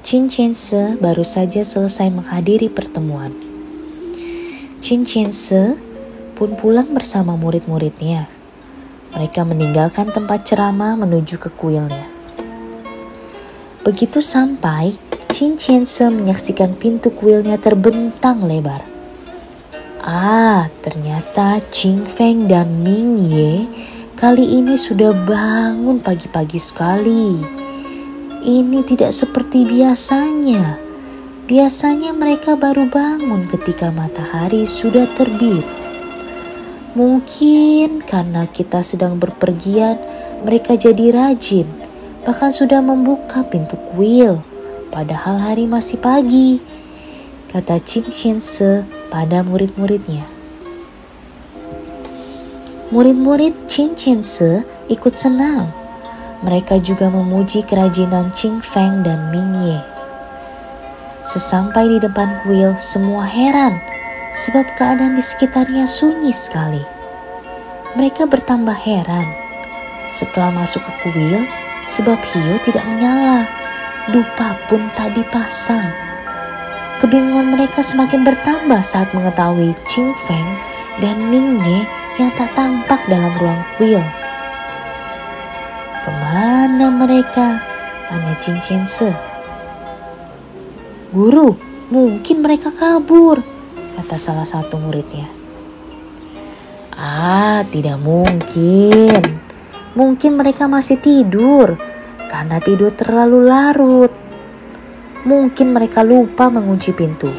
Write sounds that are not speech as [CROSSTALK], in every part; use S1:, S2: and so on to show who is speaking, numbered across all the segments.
S1: Chin Chen Se baru saja selesai menghadiri pertemuan. Chin Chen Se pun pulang bersama murid-muridnya. Mereka meninggalkan tempat ceramah menuju ke kuilnya. Begitu sampai, Chin Chen Se menyaksikan pintu kuilnya terbentang lebar. Ah, ternyata Ching Feng dan Ming Ye kali ini sudah bangun pagi-pagi sekali. Ini tidak seperti biasanya. Biasanya mereka baru bangun ketika matahari sudah terbit. Mungkin karena kita sedang berpergian, mereka jadi rajin, bahkan sudah membuka pintu kuil, padahal hari masih pagi, kata Qing Xianse pada murid-muridnya. Murid-murid Qing Xianse ikut senang mereka juga memuji kerajinan Qing Feng dan Ming Ye. Sesampai di depan kuil, semua heran sebab keadaan di sekitarnya sunyi sekali. Mereka bertambah heran setelah masuk ke kuil sebab hiu tidak menyala, dupa pun tak dipasang. Kebingungan mereka semakin bertambah saat mengetahui Qing Feng dan Ming Ye yang tak tampak dalam ruang kuil. Mereka? Tanya Chin Chen Se. Guru, mungkin mereka kabur, kata salah satu muridnya. Ah, tidak mungkin. Mungkin mereka masih tidur karena tidur terlalu larut. Mungkin mereka lupa mengunci pintu.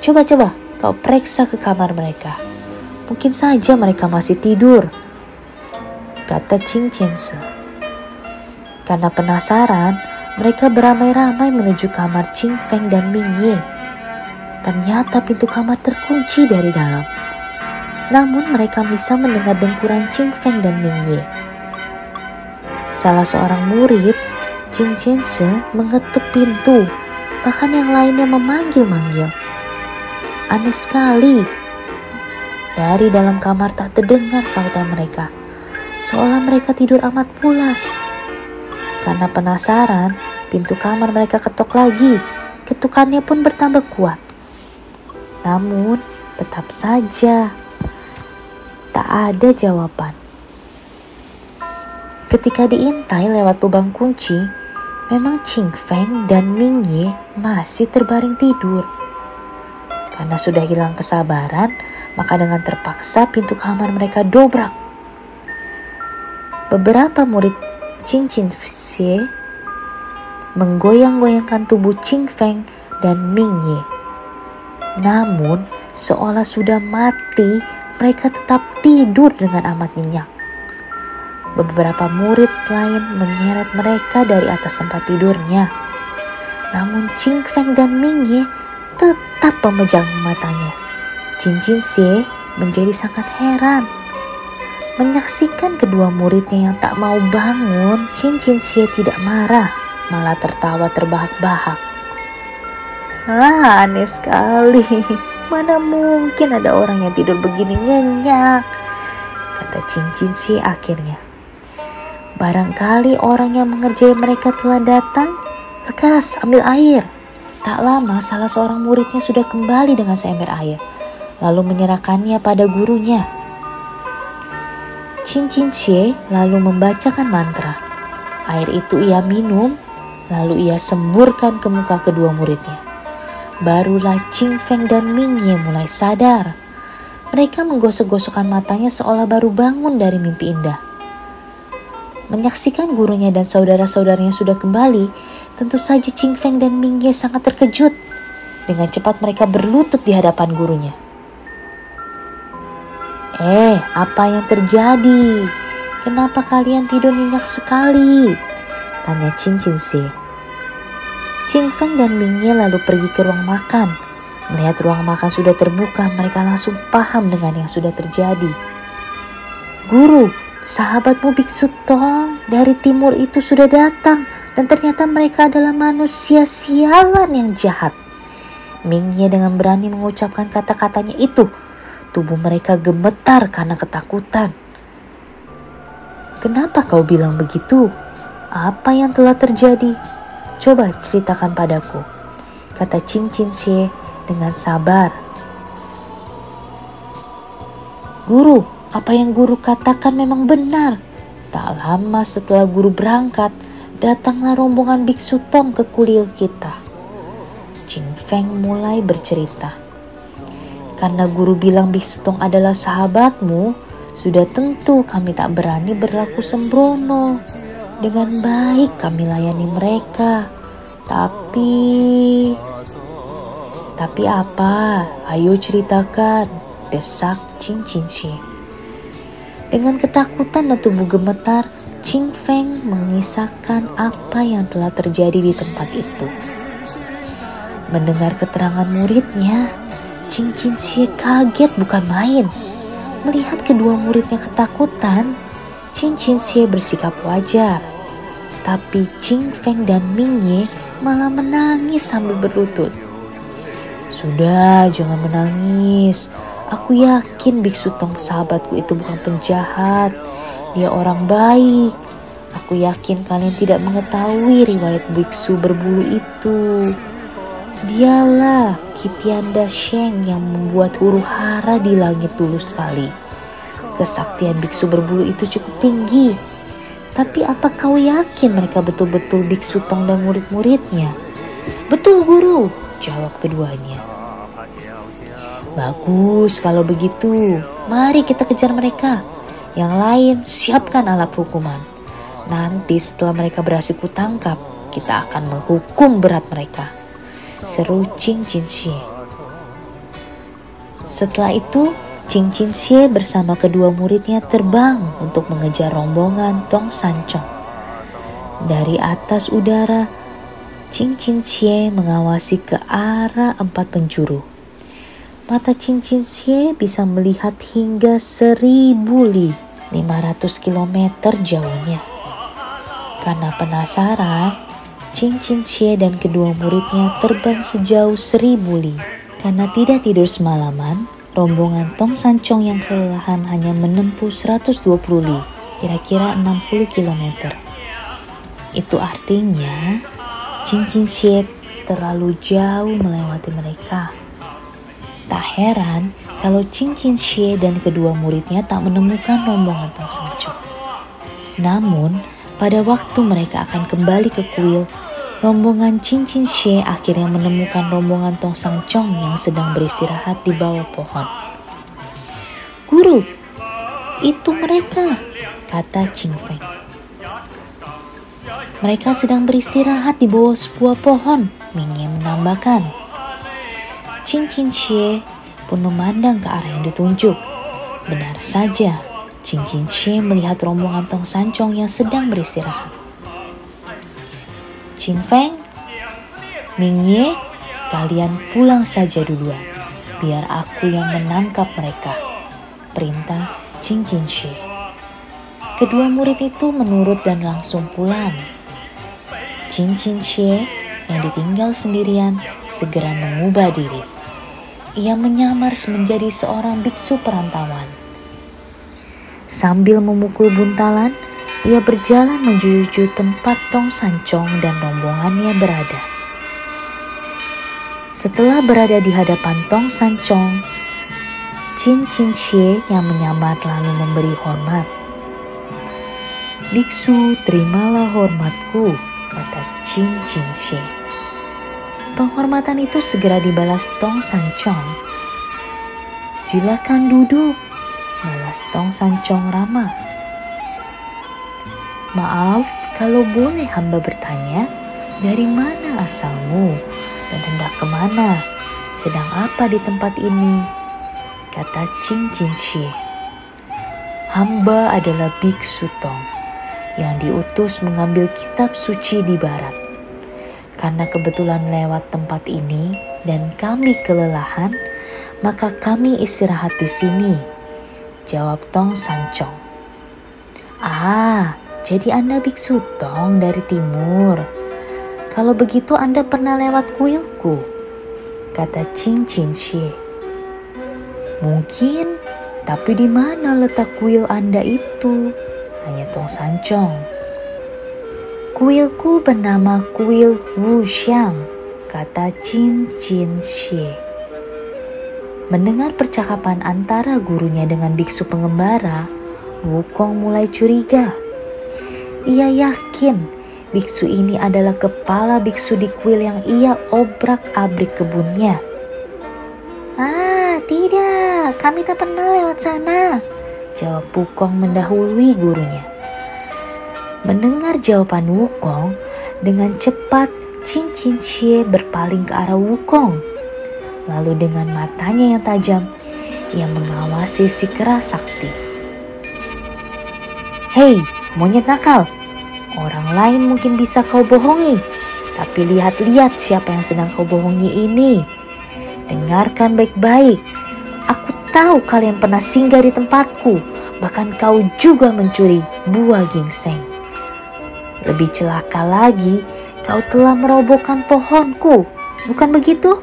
S1: Coba-coba kau periksa ke kamar mereka. Mungkin saja mereka masih tidur, kata Ching Chen Se. Karena penasaran, mereka beramai-ramai menuju kamar Ching Feng dan Ming Ye. Ternyata pintu kamar terkunci dari dalam. Namun mereka bisa mendengar dengkuran Ching Feng dan Ming Ye. Salah seorang murid, Ching Chen Se, mengetuk pintu. Bahkan yang lainnya memanggil-manggil. Aneh sekali. Dari dalam kamar tak terdengar sautan mereka. Seolah mereka tidur amat pulas. Karena penasaran, pintu kamar mereka ketok lagi. Ketukannya pun bertambah kuat. Namun, tetap saja tak ada jawaban. Ketika diintai lewat lubang kunci, memang Ching Feng dan Ming Ye masih terbaring tidur. Karena sudah hilang kesabaran, maka dengan terpaksa pintu kamar mereka dobrak. Beberapa murid Qing Qin Xie menggoyang-goyangkan tubuh Qing Feng dan Ming Ye. Namun, seolah sudah mati, mereka tetap tidur dengan amat nyenyak. Beberapa murid lain menyeret mereka dari atas tempat tidurnya. Namun Qing Feng dan Ming Ye tetap memejam matanya. Jin Xie menjadi sangat heran Menyaksikan kedua muridnya yang tak mau bangun, Chin Xie tidak marah, malah tertawa terbahak-bahak. Ah, aneh sekali. [LAUGHS] Mana mungkin ada orang yang tidur begini nyenyak, kata Chin Xie akhirnya. Barangkali orang yang mengerjai mereka telah datang. Lekas, ambil air. Tak lama salah seorang muridnya sudah kembali dengan seember air, lalu menyerahkannya pada gurunya. Chin Xie lalu membacakan mantra. Air itu ia minum, lalu ia semburkan ke muka kedua muridnya. Barulah Qing Feng dan Ming Ye mulai sadar. Mereka menggosok-gosokkan matanya seolah baru bangun dari mimpi indah. Menyaksikan gurunya dan saudara-saudaranya sudah kembali, tentu saja Qing Feng dan Ming Ye sangat terkejut. Dengan cepat mereka berlutut di hadapan gurunya. Eh, apa yang terjadi? Kenapa kalian tidur nyenyak sekali? Tanya Chin Si. Ching Feng dan Mingye lalu pergi ke ruang makan. Melihat ruang makan sudah terbuka, mereka langsung paham dengan yang sudah terjadi. Guru, sahabatmu Biksu Tong dari timur itu sudah datang dan ternyata mereka adalah manusia sialan yang jahat. Mingye dengan berani mengucapkan kata-katanya itu. Tubuh mereka gemetar karena ketakutan. Kenapa kau bilang begitu? Apa yang telah terjadi? Coba ceritakan padaku, kata Chin Xie dengan sabar. Guru, apa yang guru katakan memang benar. Tak lama setelah guru berangkat, datanglah rombongan biksu Tong ke kuil kita. Jing Feng mulai bercerita. Karena guru bilang biksu Tong adalah sahabatmu, sudah tentu kami tak berani berlaku sembrono. Dengan baik kami layani mereka. Tapi... Tapi apa? Ayo ceritakan. Desak Cing Cing Xie. Dengan ketakutan dan tubuh gemetar, Ching Feng mengisahkan apa yang telah terjadi di tempat itu. Mendengar keterangan muridnya, Ching Chin Xie kaget bukan main. Melihat kedua muridnya ketakutan, Chin Xie bersikap wajar. Tapi Ching Feng dan Ming Ye malah menangis sambil berlutut. Sudah, jangan menangis. Aku yakin Biksu Tong sahabatku itu bukan penjahat. Dia orang baik. Aku yakin kalian tidak mengetahui riwayat biksu berbulu itu. Dialah Kitianda Sheng yang membuat huru hara di langit dulu sekali. Kesaktian biksu berbulu itu cukup tinggi tapi apa kau yakin mereka betul-betul biksu Tong dan murid-muridnya? Betul guru, jawab keduanya. Bagus kalau begitu, mari kita kejar mereka. Yang lain siapkan alat hukuman. Nanti setelah mereka berhasil kutangkap, kita akan menghukum berat mereka. Seru Cing Chin Xie. Setelah itu, Cing Chin Xie bersama kedua muridnya terbang untuk mengejar rombongan Tong Sancong. Dari atas udara, Cing Chin Xie mengawasi ke arah empat penjuru. Mata Cing Chin Xie bisa melihat hingga seribu li, 500 km jauhnya. Karena penasaran, Cing Chin Xie dan kedua muridnya terbang sejauh seribu li. Karena tidak tidur semalaman, rombongan Tong Sancong yang kelelahan hanya menempuh 120 li, kira-kira 60 km. Itu artinya Cing Chin Xie terlalu jauh melewati mereka. Tak heran kalau Cing Chin Xie dan kedua muridnya tak menemukan rombongan Tong Sancong. Namun, pada waktu mereka akan kembali ke kuil, Rombongan Chin Xie akhirnya menemukan rombongan Tong Sang Chong yang sedang beristirahat di bawah pohon. Guru, itu mereka, kata Ching Feng. Mereka sedang beristirahat di bawah sebuah pohon, Mingye menambahkan. Chin Xie pun memandang ke arah yang ditunjuk. Benar saja, Chin Chin Xie melihat rombongan Tong Sancong yang sedang beristirahat. Chin Feng, Ming Ye, kalian pulang saja duluan. Biar aku yang menangkap mereka. Perintah Chin Chin Shi. Kedua murid itu menurut dan langsung pulang. Chin Chin Shi yang ditinggal sendirian segera mengubah diri. Ia menyamar menjadi seorang biksu perantauan. Sambil memukul buntalan, ia berjalan menuju tempat Tong Sancong dan rombongannya berada. Setelah berada di hadapan Tong Sancong, Chin Chin Xie yang menyamar lalu memberi hormat. Biksu, terimalah hormatku, kata Chin Chin Xie. Penghormatan itu segera dibalas Tong Sancong. Silakan duduk, balas Tong Sancong ramah. Maaf kalau boleh hamba bertanya, dari mana asalmu dan hendak ke mana? Sedang apa di tempat ini? Kata Cing Cin Xie. Hamba adalah Biksu Tong yang diutus mengambil kitab suci di barat. Karena kebetulan lewat tempat ini dan kami kelelahan, maka kami istirahat di sini. Jawab Tong Sancong. Ah, jadi Anda biksu Tong dari timur. Kalau begitu Anda pernah lewat kuilku, kata Cing Cing Xie. Mungkin, tapi di mana letak kuil Anda itu? Tanya Tong Sancong. Kuilku bernama kuil Wu Xiang, kata Jin Jin Xie. Mendengar percakapan antara gurunya dengan biksu pengembara, Wukong mulai curiga. Ia yakin biksu ini adalah kepala biksu di kuil yang ia obrak-abrik kebunnya. Ah, tidak, kami tak pernah lewat sana, jawab Wukong mendahului gurunya. Mendengar jawaban Wukong, dengan cepat Chin Chin Xie berpaling ke arah Wukong. Lalu dengan matanya yang tajam, ia mengawasi si keras sakti. Hei, monyet nakal. Orang lain mungkin bisa kau bohongi, tapi lihat-lihat siapa yang sedang kau bohongi ini. Dengarkan baik-baik. Aku tahu kalian pernah singgah di tempatku, bahkan kau juga mencuri buah gingseng. Lebih celaka lagi, kau telah merobohkan pohonku, bukan begitu?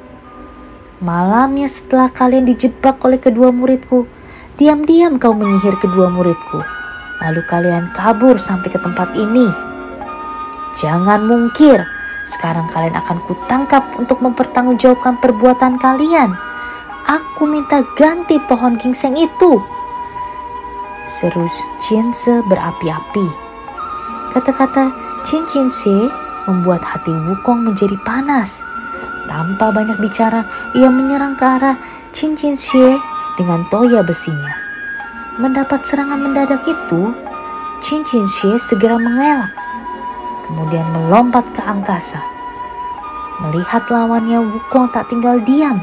S1: Malamnya setelah kalian dijebak oleh kedua muridku, diam-diam kau menyihir kedua muridku. Lalu kalian kabur sampai ke tempat ini. Jangan mungkir, sekarang kalian akan kutangkap untuk mempertanggungjawabkan perbuatan kalian. Aku minta ganti pohon gingseng itu. Seru Jinse berapi-api. Kata-kata Chin Xie membuat hati Wukong menjadi panas. Tanpa banyak bicara, ia menyerang ke arah Chin Xie dengan toya besinya. Mendapat serangan mendadak itu, Chin Xie segera mengelak, kemudian melompat ke angkasa. Melihat lawannya Wukong tak tinggal diam,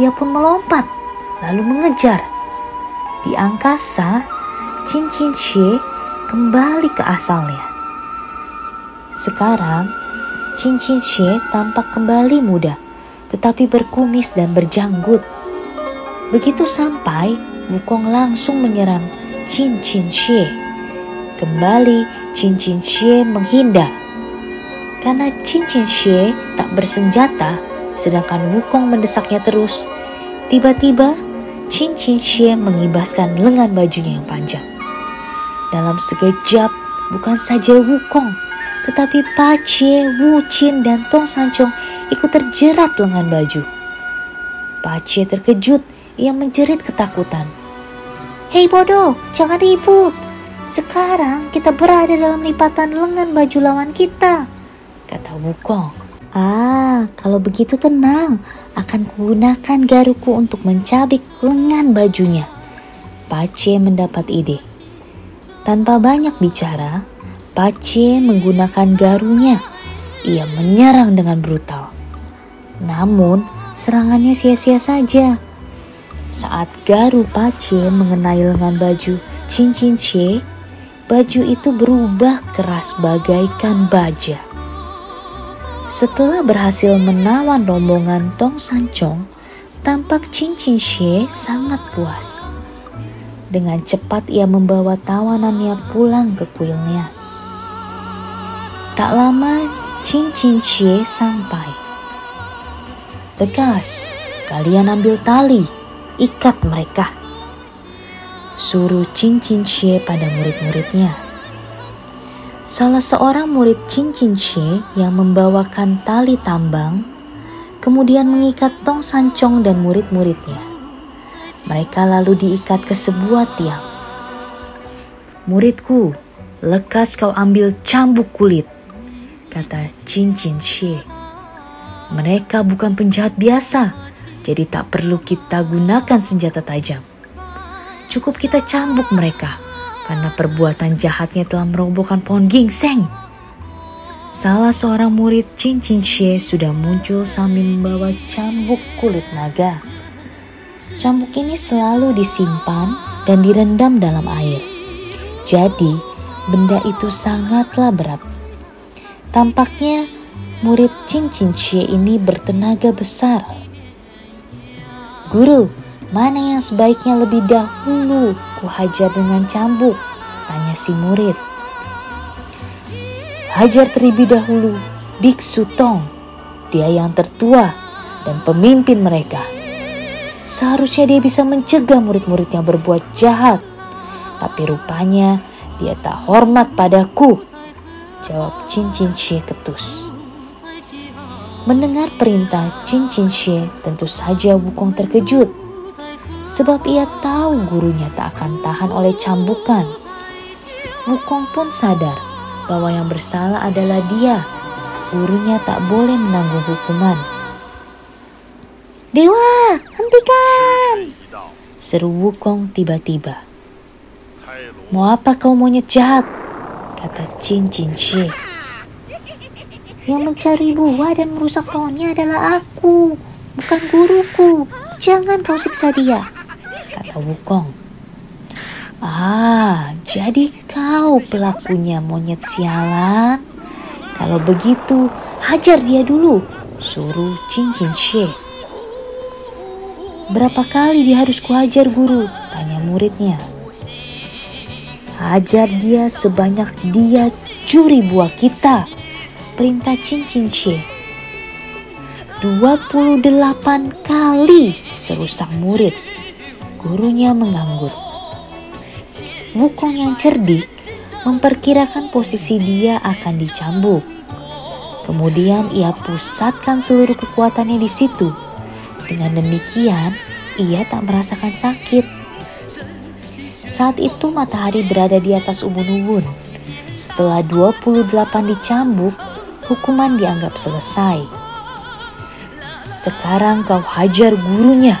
S1: ia pun melompat lalu mengejar. Di angkasa, Chin Xie kembali ke asalnya. Sekarang, cincin Xie tampak kembali muda, tetapi berkumis dan berjanggut. Begitu sampai, Wukong langsung menyerang cincin Xie. Kembali, cincin Xie menghindar. Karena cincin Xie tak bersenjata, sedangkan Wukong mendesaknya terus. Tiba-tiba, cincin Xie mengibaskan lengan bajunya yang panjang. Dalam sekejap, bukan saja Wukong, tetapi Pacie, Wu Qin, dan Tong Sancong ikut terjerat lengan baju. Pacie terkejut, ia menjerit ketakutan. Hei bodoh, jangan ribut. Sekarang kita berada dalam lipatan lengan baju lawan kita, kata Wukong. Ah, kalau begitu tenang, akan kugunakan garuku untuk mencabik lengan bajunya. Pace mendapat ide. Tanpa banyak bicara, Pace menggunakan garunya. Ia menyerang dengan brutal. Namun, serangannya sia-sia saja. Saat garu Pace mengenai lengan baju cincin Xie, baju itu berubah keras bagaikan baja. Setelah berhasil menawan rombongan Tong Sancong, tampak cincin Xie sangat puas. Dengan cepat ia membawa tawanannya pulang ke kuilnya. Tak lama, Chin Xie sampai. Tegas, kalian ambil tali, ikat mereka. Suruh Chin Xie pada murid-muridnya. Salah seorang murid Chin Xie yang membawakan tali tambang, kemudian mengikat Tong Sancong dan murid-muridnya. Mereka lalu diikat ke sebuah tiang. Muridku, lekas kau ambil cambuk kulit, kata Chin Chin Xie. Mereka bukan penjahat biasa, jadi tak perlu kita gunakan senjata tajam. Cukup kita cambuk mereka, karena perbuatan jahatnya telah merobohkan pohon gingseng. Salah seorang murid Chin Chin Xie sudah muncul sambil membawa cambuk kulit naga. Cambuk ini selalu disimpan dan direndam dalam air. Jadi, benda itu sangatlah berat. Tampaknya murid Chin Xie ini bertenaga besar. Guru, mana yang sebaiknya lebih dahulu ku hajar dengan cambuk? Tanya si murid. Hajar terlebih dahulu Biksu Tong. Dia yang tertua dan pemimpin mereka. Seharusnya dia bisa mencegah murid-muridnya berbuat jahat. Tapi rupanya dia tak hormat padaku. Jawab Chin Xie ketus. Mendengar perintah Chin Xie, tentu saja Wukong terkejut. Sebab ia tahu gurunya tak akan tahan oleh cambukan. Wukong pun sadar bahwa yang bersalah adalah dia. Gurunya tak boleh menanggung hukuman. Dewa, hentikan! Seru Wukong tiba-tiba. Mau apa kau monyet jahat? Kata Chin Chin Xie. Yang mencari buah dan merusak pohonnya adalah aku, bukan guruku. Jangan kau siksa dia, kata Wukong. Ah, jadi kau pelakunya monyet sialan. Kalau begitu, hajar dia dulu, suruh Chin Chin Xie. Berapa kali dia harus kuhajar guru? Tanya muridnya. Hajar dia sebanyak dia curi buah kita, perintah Chin Xie. 28 kali seru sang murid. Gurunya menganggur. Wukong yang cerdik memperkirakan posisi dia akan dicambuk. Kemudian ia pusatkan seluruh kekuatannya di situ. Dengan demikian, ia tak merasakan sakit. Saat itu matahari berada di atas ubun-ubun. Setelah 28 dicambuk, hukuman dianggap selesai. Sekarang kau hajar gurunya.